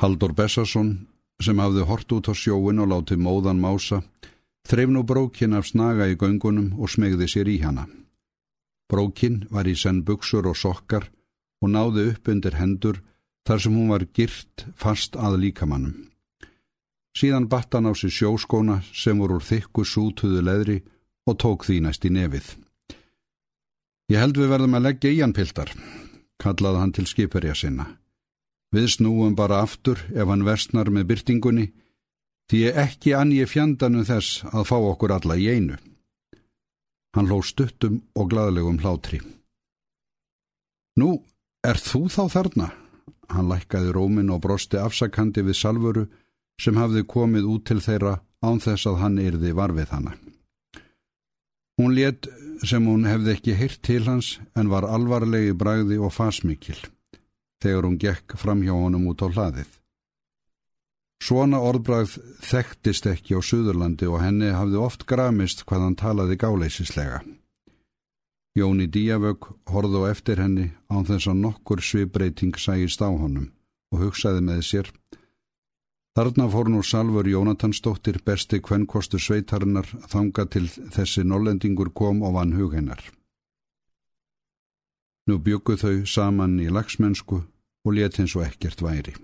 Haldur Bessason, sem hafði hort út á sjóin og látið móðan mása, þreif nú brókin af snaga í göngunum og smegði sér í hana. Brókin var í senn buksur og sokkar og náði upp undir hendur þar sem hún var girt fast að líkamannum. Síðan batt hann á sér sjóskóna sem voru úr þykku sútuðu leðri og tók því næst í nefið. Ég held við verðum að leggja í hann piltar, kallaði hann til skipurja sinna. Við snúum bara aftur ef hann versnar með byrtingunni, því ekki ann ég fjandanum þess að fá okkur alla í einu. Hann ló stuttum og gladlegum hlátri. Nú, er þú þá þarna? Hann lækkaði rómin og brosti afsakandi við salvuru sem hafði komið út til þeirra án þess að hann yrði varfið hana. Hún let sem hún hefði ekki heyrt til hans en var alvarlegi bræði og fasmikil þegar hún gekk fram hjá honum út á hlaðið. Svona orðbræð þekktist ekki á Suðurlandi og henni hafði oft gramist hvað hann talaði gáleisislega. Jóni Díavög horðu á eftir henni án þess að nokkur svibreiting sægist á honum og hugsaði með sér. Þarna fór nú Salfur Jónatansdóttir besti kvennkostur sveitarinnar þanga til þessi nollendingur kom og vann hug hennar. Nú byggu þau saman í lagsmennsku og let hins og ekkert væri.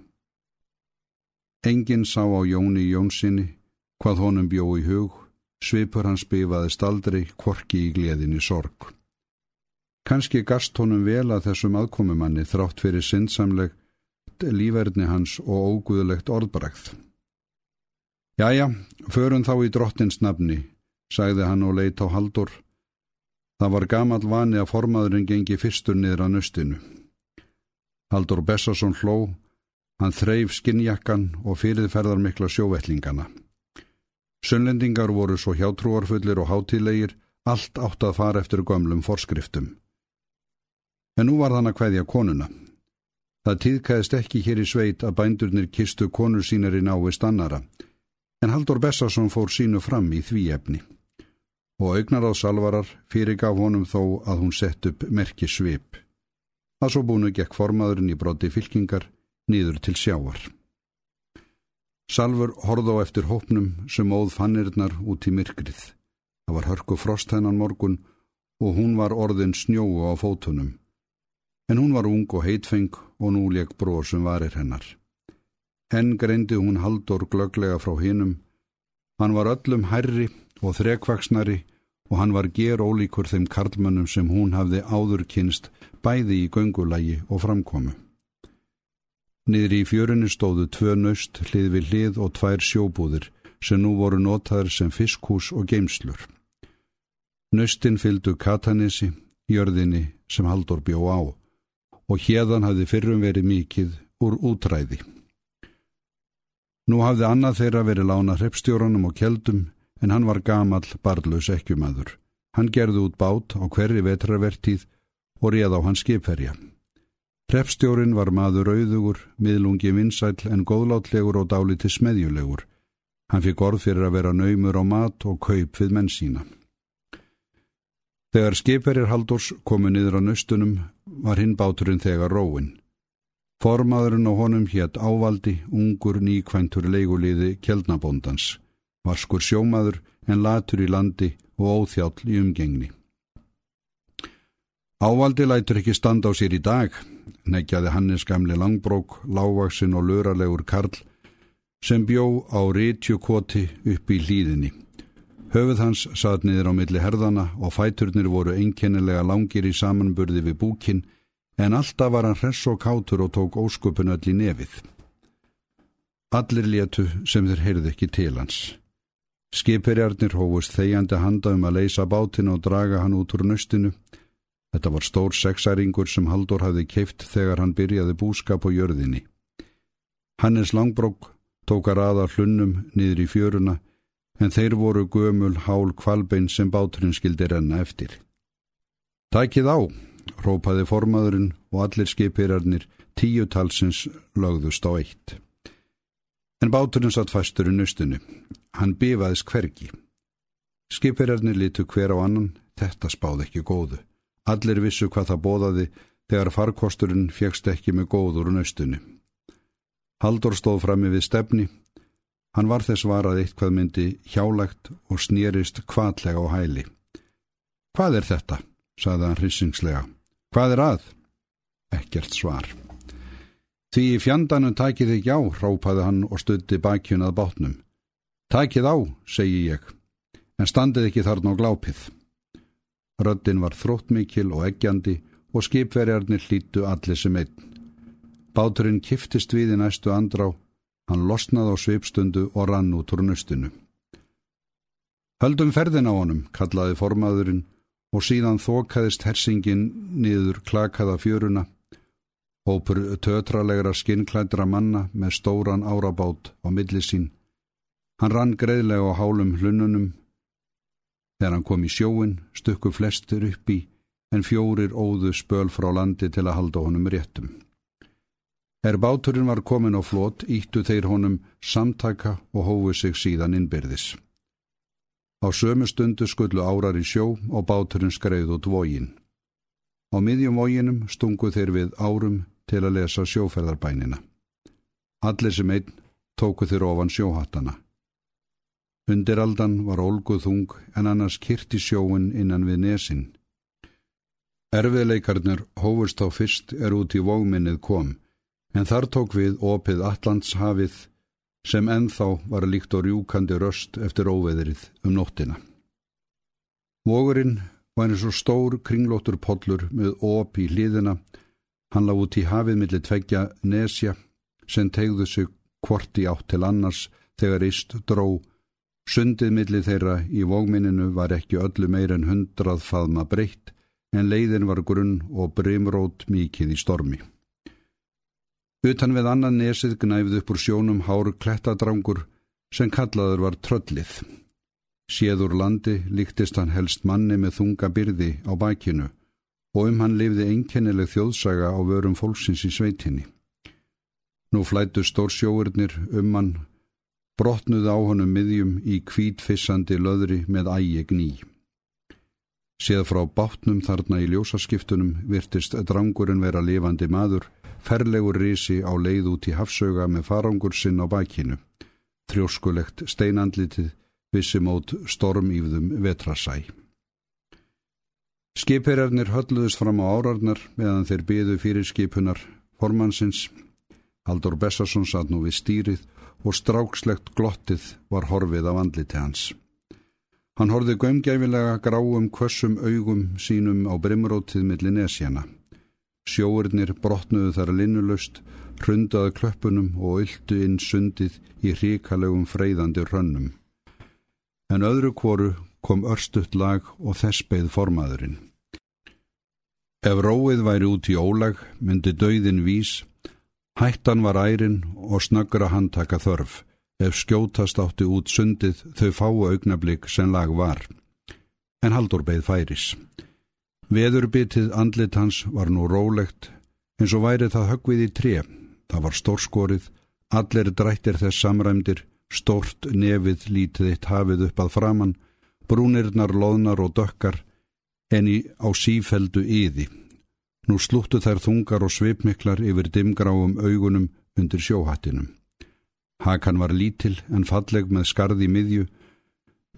Engin sá á Jóni Jónsinni hvað honum bjó í hug, svipur hans byfaðist aldrei kvorki í gleðinni sorg. Kanski gast honum vel að þessum aðkomumanni þrátt fyrir sinnsamleg lífverðni hans og óguðlegt orðbrækt. Jæja, förum þá í drottins nafni, sagði hann og leitt á haldur. Það var gamal vani að formaðurinn gengi fyrstur niður á nöstinu. Haldur Bessason hló Hann þreif skinnjakkan og fyrirferðar mikla sjóvettlingana. Sunnlendingar voru svo hjátrúarfullir og hátilegir, allt átt að fara eftir gömlum forskriftum. En nú var þann að hvaðja konuna. Það tíðkæðist ekki hér í sveit að bændurnir kistu konur sínar í návist annara, en Haldur Bessason fór sínu fram í því efni. Og augnar á salvarar fyrirgaf honum þó að hún sett upp merki Það svo búinu gekk formaðurinn í broti fylkingar nýður til sjáar. Salfur horð á eftir hópnum sem óð fannirnar út í myrkrið. Það var hörku frost hennan morgun og hún var orðin snjóu á fótunum. En hún var ung og heitfeng og nú leik brór sem varir hennar. Henn greindi hún haldur glöglega frá hinnum. Hann var öllum herri og þrekvaksnari og hann var ger ólíkur þeim karlmönnum sem hún hafði áður kynst bæði í göngulagi og framkomu. Niðri í fjörinu stóðu tvö nöst hlið við hlið og tvær sjóbúðir sem nú voru notaður sem fiskhús og geimslur. Nöstin fyldu Katanissi, jörðinni sem Haldur bjó á og hérðan hafði fyrrum verið mikið úr útræði. Nú hafði annað þeirra verið lána hreppstjóranum og keldum en hann var gamal barlaus ekkjumæður. Hann gerði út bát á hverri vetravertíð og réð á hans skipferja. Prefstjórin var maður auðugur, miðlungi vinsæl en góðlátlegur og dáliti smedjulegur. Hann fikk orð fyrir að vera naumur á mat og kaup við menn sína. Þegar skiperir Haldurs komu niður á nöstunum var hinn báturinn þegar róin. Formaðurinn og honum hétt ávaldi, ungur nýkvæntur leiguliði kjeldnabóndans, varskur sjómaður en latur í landi og óþjáll í umgengni. Ávaldi lætur ekki standa á sér í dag, neggjaði Hannes gamli langbrók, lágvaksin og luralegur Karl, sem bjó á rítjukoti upp í hlýðinni. Höfuð hans satt niður á milli herðana og fæturnir voru einkennilega langir í samanburði við búkin, en alltaf var hann hress og kátur og tók ósköpun öll í nefið. Allir létu sem þeir heyrði ekki til hans. Skipirjarnir hófust þegjandi handa um að leysa bátin og draga hann út úr nöstinu, Þetta var stór sexæringur sem Haldur hafði keift þegar hann byrjaði búskap á jörðinni. Hannes Langbrók tók að raða hlunnum niður í fjöruna en þeir voru gömul hál kvalbein sem báturinn skildi renna eftir. Tækið á, rópaði formaðurinn og allir skipirarnir tíu talsins lögðust á eitt. En báturinn satt fastur í nustinu. Hann bifaðis hvergi. Skipirarnir litu hver á annan, þetta spáð ekki góðu. Allir vissu hvað það bóðaði þegar farkosturinn fjekst ekki með góður og nöstunni. Haldur stóð frammi við stefni. Hann var þess varað eitthvað myndi hjálagt og snýrist kvallega á hæli. Hvað er þetta? saði hann hrissingslega. Hvað er að? Ekkert svar. Því í fjandanum takið ekki á, rápaði hann og stutti bakjun að bátnum. Takið á, segi ég, en standið ekki þarna á glápið. Röddin var þróttmikil og eggjandi og skipverjarnir hlítu allir sem einn. Báturinn kiftist við í næstu andrá, hann losnaði á sveipstundu og rann út úr nöstinu. Höldum ferðin á honum, kallaði formaðurinn og síðan þokaðist hersingin niður klakaða fjöruna. Hópur tötralegra skinnklædra manna með stóran árabát á milli sín. Hann rann greiðlega á hálum hlununum. Þegar hann kom í sjóin, stukku flestir upp í, en fjórir óðu spöl frá landi til að halda honum réttum. Er báturinn var komin á flót, íttu þeir honum samtaka og hófu sig síðan innbyrðis. Á sömu stundu skullu árar í sjó og báturinn skreið út vógin. Á miðjum vóginum stungu þeir við árum til að lesa sjóferðarbænina. Allir sem einn tóku þeir ofan sjóhattana. Undiraldan var olguð þung en annars kyrti sjóin innan við nesin. Erfiðleikarnir hófust á fyrst er út í vógminnið kom en þar tók við opið Allandshafið sem enþá var líkt og rjúkandi röst eftir óveðrið um nóttina. Vógurinn var eins og stór kringlóttur podlur með op í hlýðina, hann lág út í hafið millir tveggja nesja sem tegðu sig hvort í átt til annars þegar íst dró. Sundið millir þeirra í vógminninu var ekki öllu meir en hundrað faðma breytt en leiðin var grunn og brimrót mikið í stormi. Utan við annan nesið gnæfð upp úr sjónum hár klettadrangur sem kallaður var tröllið. Séður landi líktist hann helst manni með þunga byrði á bækinu og um hann lifði einkennileg þjóðsaga á vörum fólksins í sveitinni. Nú flættu stór sjóurnir um hann, brotnuð á honum miðjum í kvítfissandi löðri með ægi gní. Séð frá bátnum þarna í ljósaskiptunum virtist drangurinn vera lifandi maður ferlegur risi á leið út í hafsauga með farangur sinn á bakinu, þrjóskulegt steinandlitið vissi mót stormýfðum vetrasæ. Skipherjarnir hölluðist fram á árarnar meðan þeir byðu fyrir skipunar formansins. Haldur Bessarsson satt nú við stýrið og strákslegt glottið var horfið af andliti hans. Hann horfið gömgæfilega gráum kvössum augum sínum á brimrótið millir nesjana. Sjóurnir brotnuðu þar linnulöst, hrundaðu klöppunum og yldu inn sundið í ríkalegum freyðandi rönnum. En öðru kvoru kom örstutt lag og þess beigð formaðurinn. Ef róið væri út í ólag, myndi dauðin vís, hættan var ærin og snöggra handtaka þörf, ef skjótast átti út sundið þau fáu augnablík sem lag var. En haldur beigð færis. Veðurbitið andlit hans var nú rólegt, eins og væri það höggvið í tre. Það var stórskorið, allir drættir þess samræmdir, stórt nefið lítið eitt hafið upp að framann, brúnirnar, loðnar og dökkar, en í á sífeldu yði. Nú slúttu þær þungar og svipmiklar yfir dimgráum augunum undir sjóhattinum. Hakan var lítil en falleg með skarði miðju,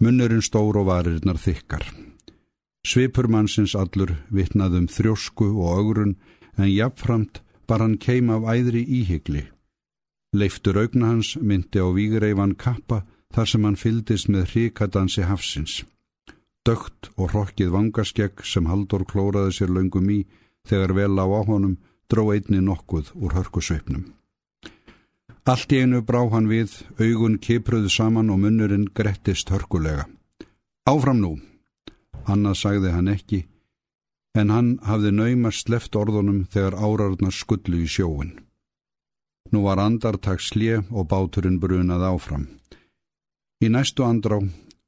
munnurinn stór og varirnar þykkar. Svipur mannsins allur vitnaðum þrjósku og augrun en jafnframt bar hann keim af æðri íhyggli. Leiftur augna hans myndi á vígreifan kappa þar sem hann fyldist með hrikadansi hafsins. Dögt og hrokkið vangaskegg sem Haldur klóraði sér löngum í þegar vel á áhónum dró einni nokkuð úr hörkusveipnum. Allt í einu brá hann við, augun kipruðu saman og munnurinn grettist hörkulega. Áfram nú, Annað sagði hann ekki, en hann hafði naumast sleft orðunum þegar árarnar skullu í sjóin. Nú var andartak slje og báturinn brunað áfram. Í næstu andrá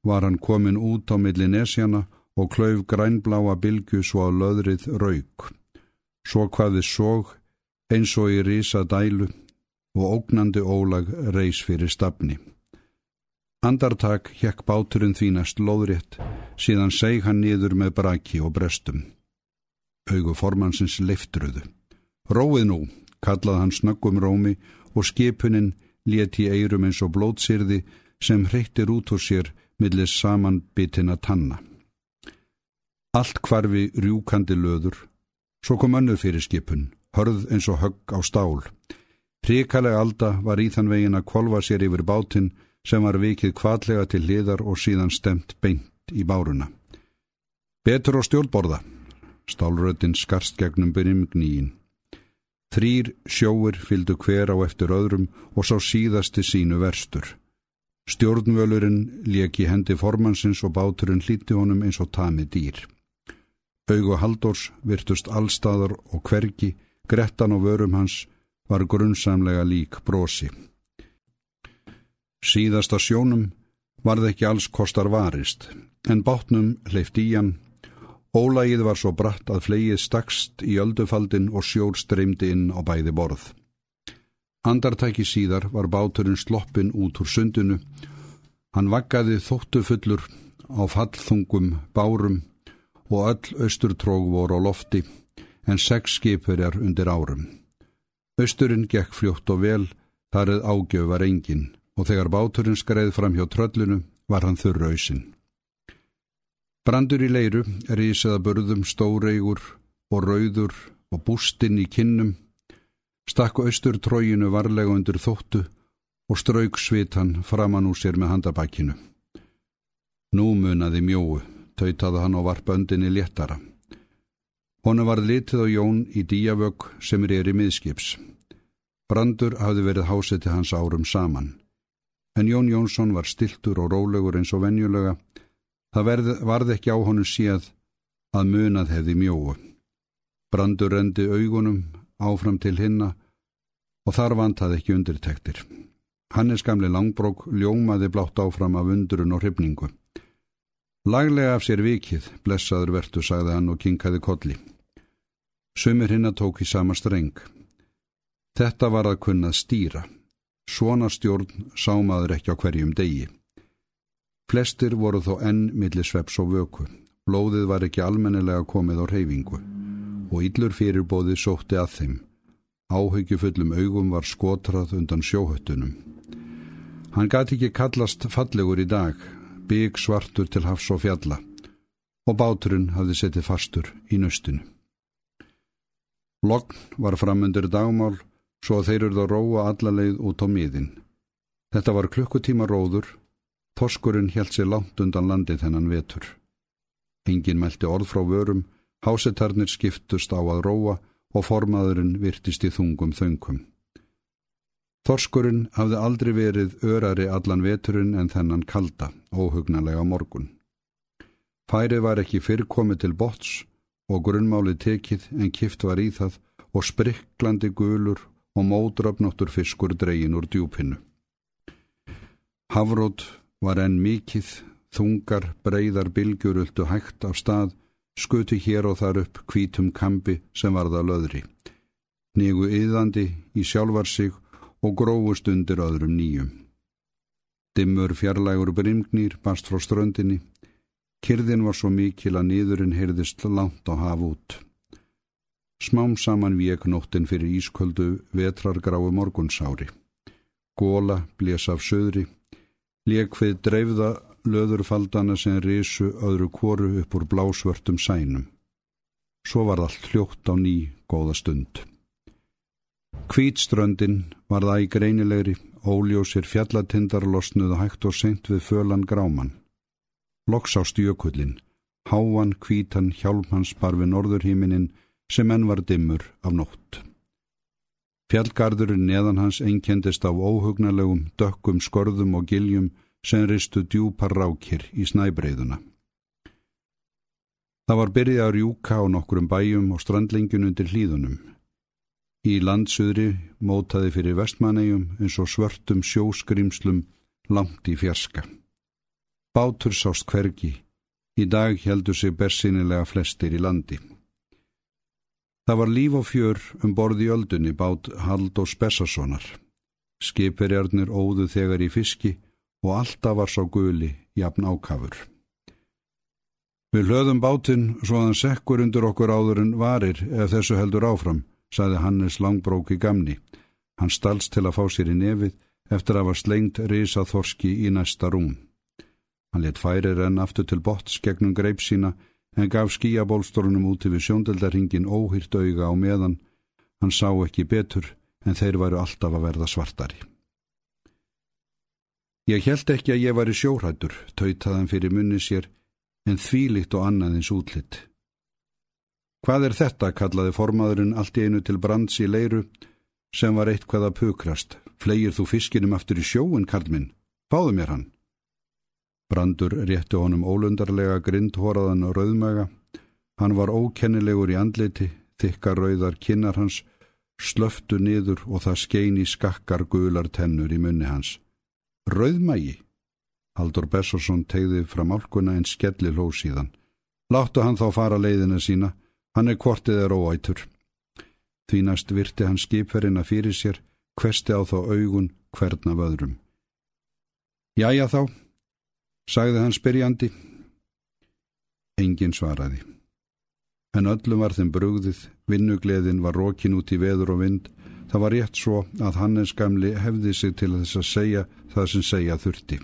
var hann komin út á milli nesjana og klauf grænbláa bylgu svo á löðrið rauk. Svo hvaði sóg eins og í rísa dælu og ógnandi ólag reys fyrir stafni. Andartak hjekk báturinn þínast loðrétt, síðan seg hann niður með braki og brestum. Augu formansins leiftruðu. Róið nú, kallað hann snöggum rómi og skipunin leti eirum eins og blótsýrði sem hreyttir út úr sér millir samanbitina tanna. Allt hvarfi rjúkandi löður, svo kom önnur fyrir skipun, hörð eins og högg á stál. Ríkalega alda var í þann vegin að kvolva sér yfir bátinn sem var vikið kvallega til liðar og síðan stemt beint í báruna. Betur á stjórnborða, stálröðin skarst gegnum byrjumgníin. Þrýr sjóir fyldu hver á eftir öðrum og sá síðasti sínu verstur. Stjórnvölurinn leki hendi formansins og báturinn hlíti honum eins og tami dýr. Augu Haldórs virtust allstaðar og hvergi, grettan og vörum hans var grunnsamlega lík brosi. Síðasta sjónum varð ekki alls kostar varist, en bátnum hleyft í hann Ólægið var svo bratt að flegið stakst í öldufaldin og sjór streymdi inn á bæði borð. Andartæki síðar var báturinn sloppin út úr sundinu. Hann vaggaði þóttufullur á fallþungum bárum og öll austurtróg voru á lofti en sex skipur er undir árum. Austurinn gekk fljótt og vel, þarið ágjöf var engin og þegar báturinn skreið fram hjá tröllinu var hann þurrausinn. Brandur í leiru er ísaða börðum stóreigur og rauður og bústinn í kinnum, stakku austur tróginu varlega undir þóttu og strauk svitan framann úr sér með handabækinu. Nú munaði mjóu, tautaði hann á varpöndinni léttara. Honu var litið á Jón í díavögg sem er í miðskips. Brandur hafði verið hásið til hans árum saman. En Jón Jónsson var stiltur og rólegur eins og venjulega Það verð, varð ekki á honum séð að munað hefði mjóu. Brandur rendi augunum áfram til hinna og þar vantað ekki undirtektir. Hannes gamli langbrók ljómaði blátt áfram af undurun og hrifningu. Laglega af sér vikið, blessaður vertu, sagði hann og kinkaði kolli. Sumir hinna tók í sama streng. Þetta var að kunnað stýra. Svona stjórn sámaður ekki á hverjum degi. Flestir voru þó enn millir sveps og vöku. Blóðið var ekki almennilega komið á reyfingu og yllur fyrirbóði sótti að þeim. Áhyggjufullum augum var skotrað undan sjóhöttunum. Hann gati ekki kallast fallegur í dag, bygg svartur til hafs og fjalla og báturinn hafði settið fastur í nöstinu. Logn var framundir dagmál svo þeir eruð að róa allaleið út á miðin. Þetta var klukkutíma róður Þorskurinn held sér langt undan landi þennan vetur. Engin meldi orð frá vörum, hásetarnir skiptust á að róa og formaðurinn virtist í þungum þöngum. Þorskurinn hafði aldrei verið örari allan veturinn en þennan kalda, óhugnalega morgun. Færi var ekki fyrrkomið til bots og grunnmáli tekið en kift var í það og sprikklandi gulur og módrafnóttur fiskur dregin úr djúpinnu. Havrót var enn mikið, þungar, breyðar bylgjur öllu hægt af stað, skuti hér og þar upp kvítum kampi sem varða löðri. Negu yðandi í sjálfar sig og grófust undir öðrum nýjum. Dimmur fjarlægur brimgnýr bast frá ströndinni. Kyrðin var svo mikil að niðurinn heyrðist langt á haf út. Smám saman vek nóttin fyrir ísköldu vetrargráu morgunsári. Góla blés af söðri Lék við dreifða löðurfaldana sem risu öðru kóru upp úr blásvörtum sænum. Svo var allt hljótt á ný góða stund. Kvítströndin var það í greinilegri, óljósir fjallatindar losnuðu hægt og seint við fölan gráman. Loks á stjökullin, háan, kvítan, hjálmhans bar við norðurhíminin sem enn var dimmur af nótt. Fjallgarðurinn neðan hans einkendist af óhugnalegum, dökkum, skorðum og giljum sem ristu djúpar rákir í snæbreyðuna. Það var byrjið að rjúka á nokkrum bæjum og strandlingjun undir hlýðunum. Í landsuðri mótaði fyrir vestmannegjum eins og svörtum sjóskrimslum langt í fjarska. Bátur sást hvergi. Í dag heldur sig bersinilega flestir í landi. Það var líf og fjör um borði öldunni bát Haldós Bessasonar. Skipirjarnir óðu þegar í fiski og alltaf var svo guli jafn ákafur. Við hlöðum bátinn svo að hann sekkur undir okkur áður en varir ef þessu heldur áfram, saði Hannes langbróki gamni. Hann stalst til að fá sér í nefið eftir að hafa slengt risa þorski í næsta rúm. Hann let færi renn aftur til bots gegnum greip sína en gaf skíabólstórunum úti við sjóndeldarhingin óhýrt auga á meðan. Hann sá ekki betur en þeir væru alltaf að verða svartari. Ég held ekki að ég var í sjórættur, tautaðan fyrir munni sér, en þvílitt og annaðins útlitt. Hvað er þetta, kallaði formaðurinn allt í einu til brands í leiru, sem var eitthvað að pukrast. Flegir þú fiskinum aftur í sjóun, Karlminn? Fáðu mér hann. Brandur rétti honum ólundarlega grindhoraðan og rauðmæga. Hann var ókennilegur í andliti, þykka rauðar kinnar hans, slöftu niður og það skein í skakkar gular tennur í munni hans. Rauðmægi. Haldur Bessorsson tegði fram álkuna en skelli hló síðan. Láttu hann þá fara leiðina sína, hann er kvortið er óætur. Því næst virti hann skipferina fyrir sér, hvesti á þá augun hvern af öðrum. Jæja þá, sagði hann spyrjandi. Engin svaraði. En öllum var þeim brugðið, vinnugleðin var rókin út í veður og vind, Það var rétt svo að Hannes gamli hefði sig til þess að segja það sem segja þurfti.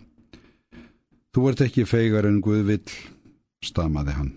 Þú ert ekki feigar en Guð vill, stamaði hann.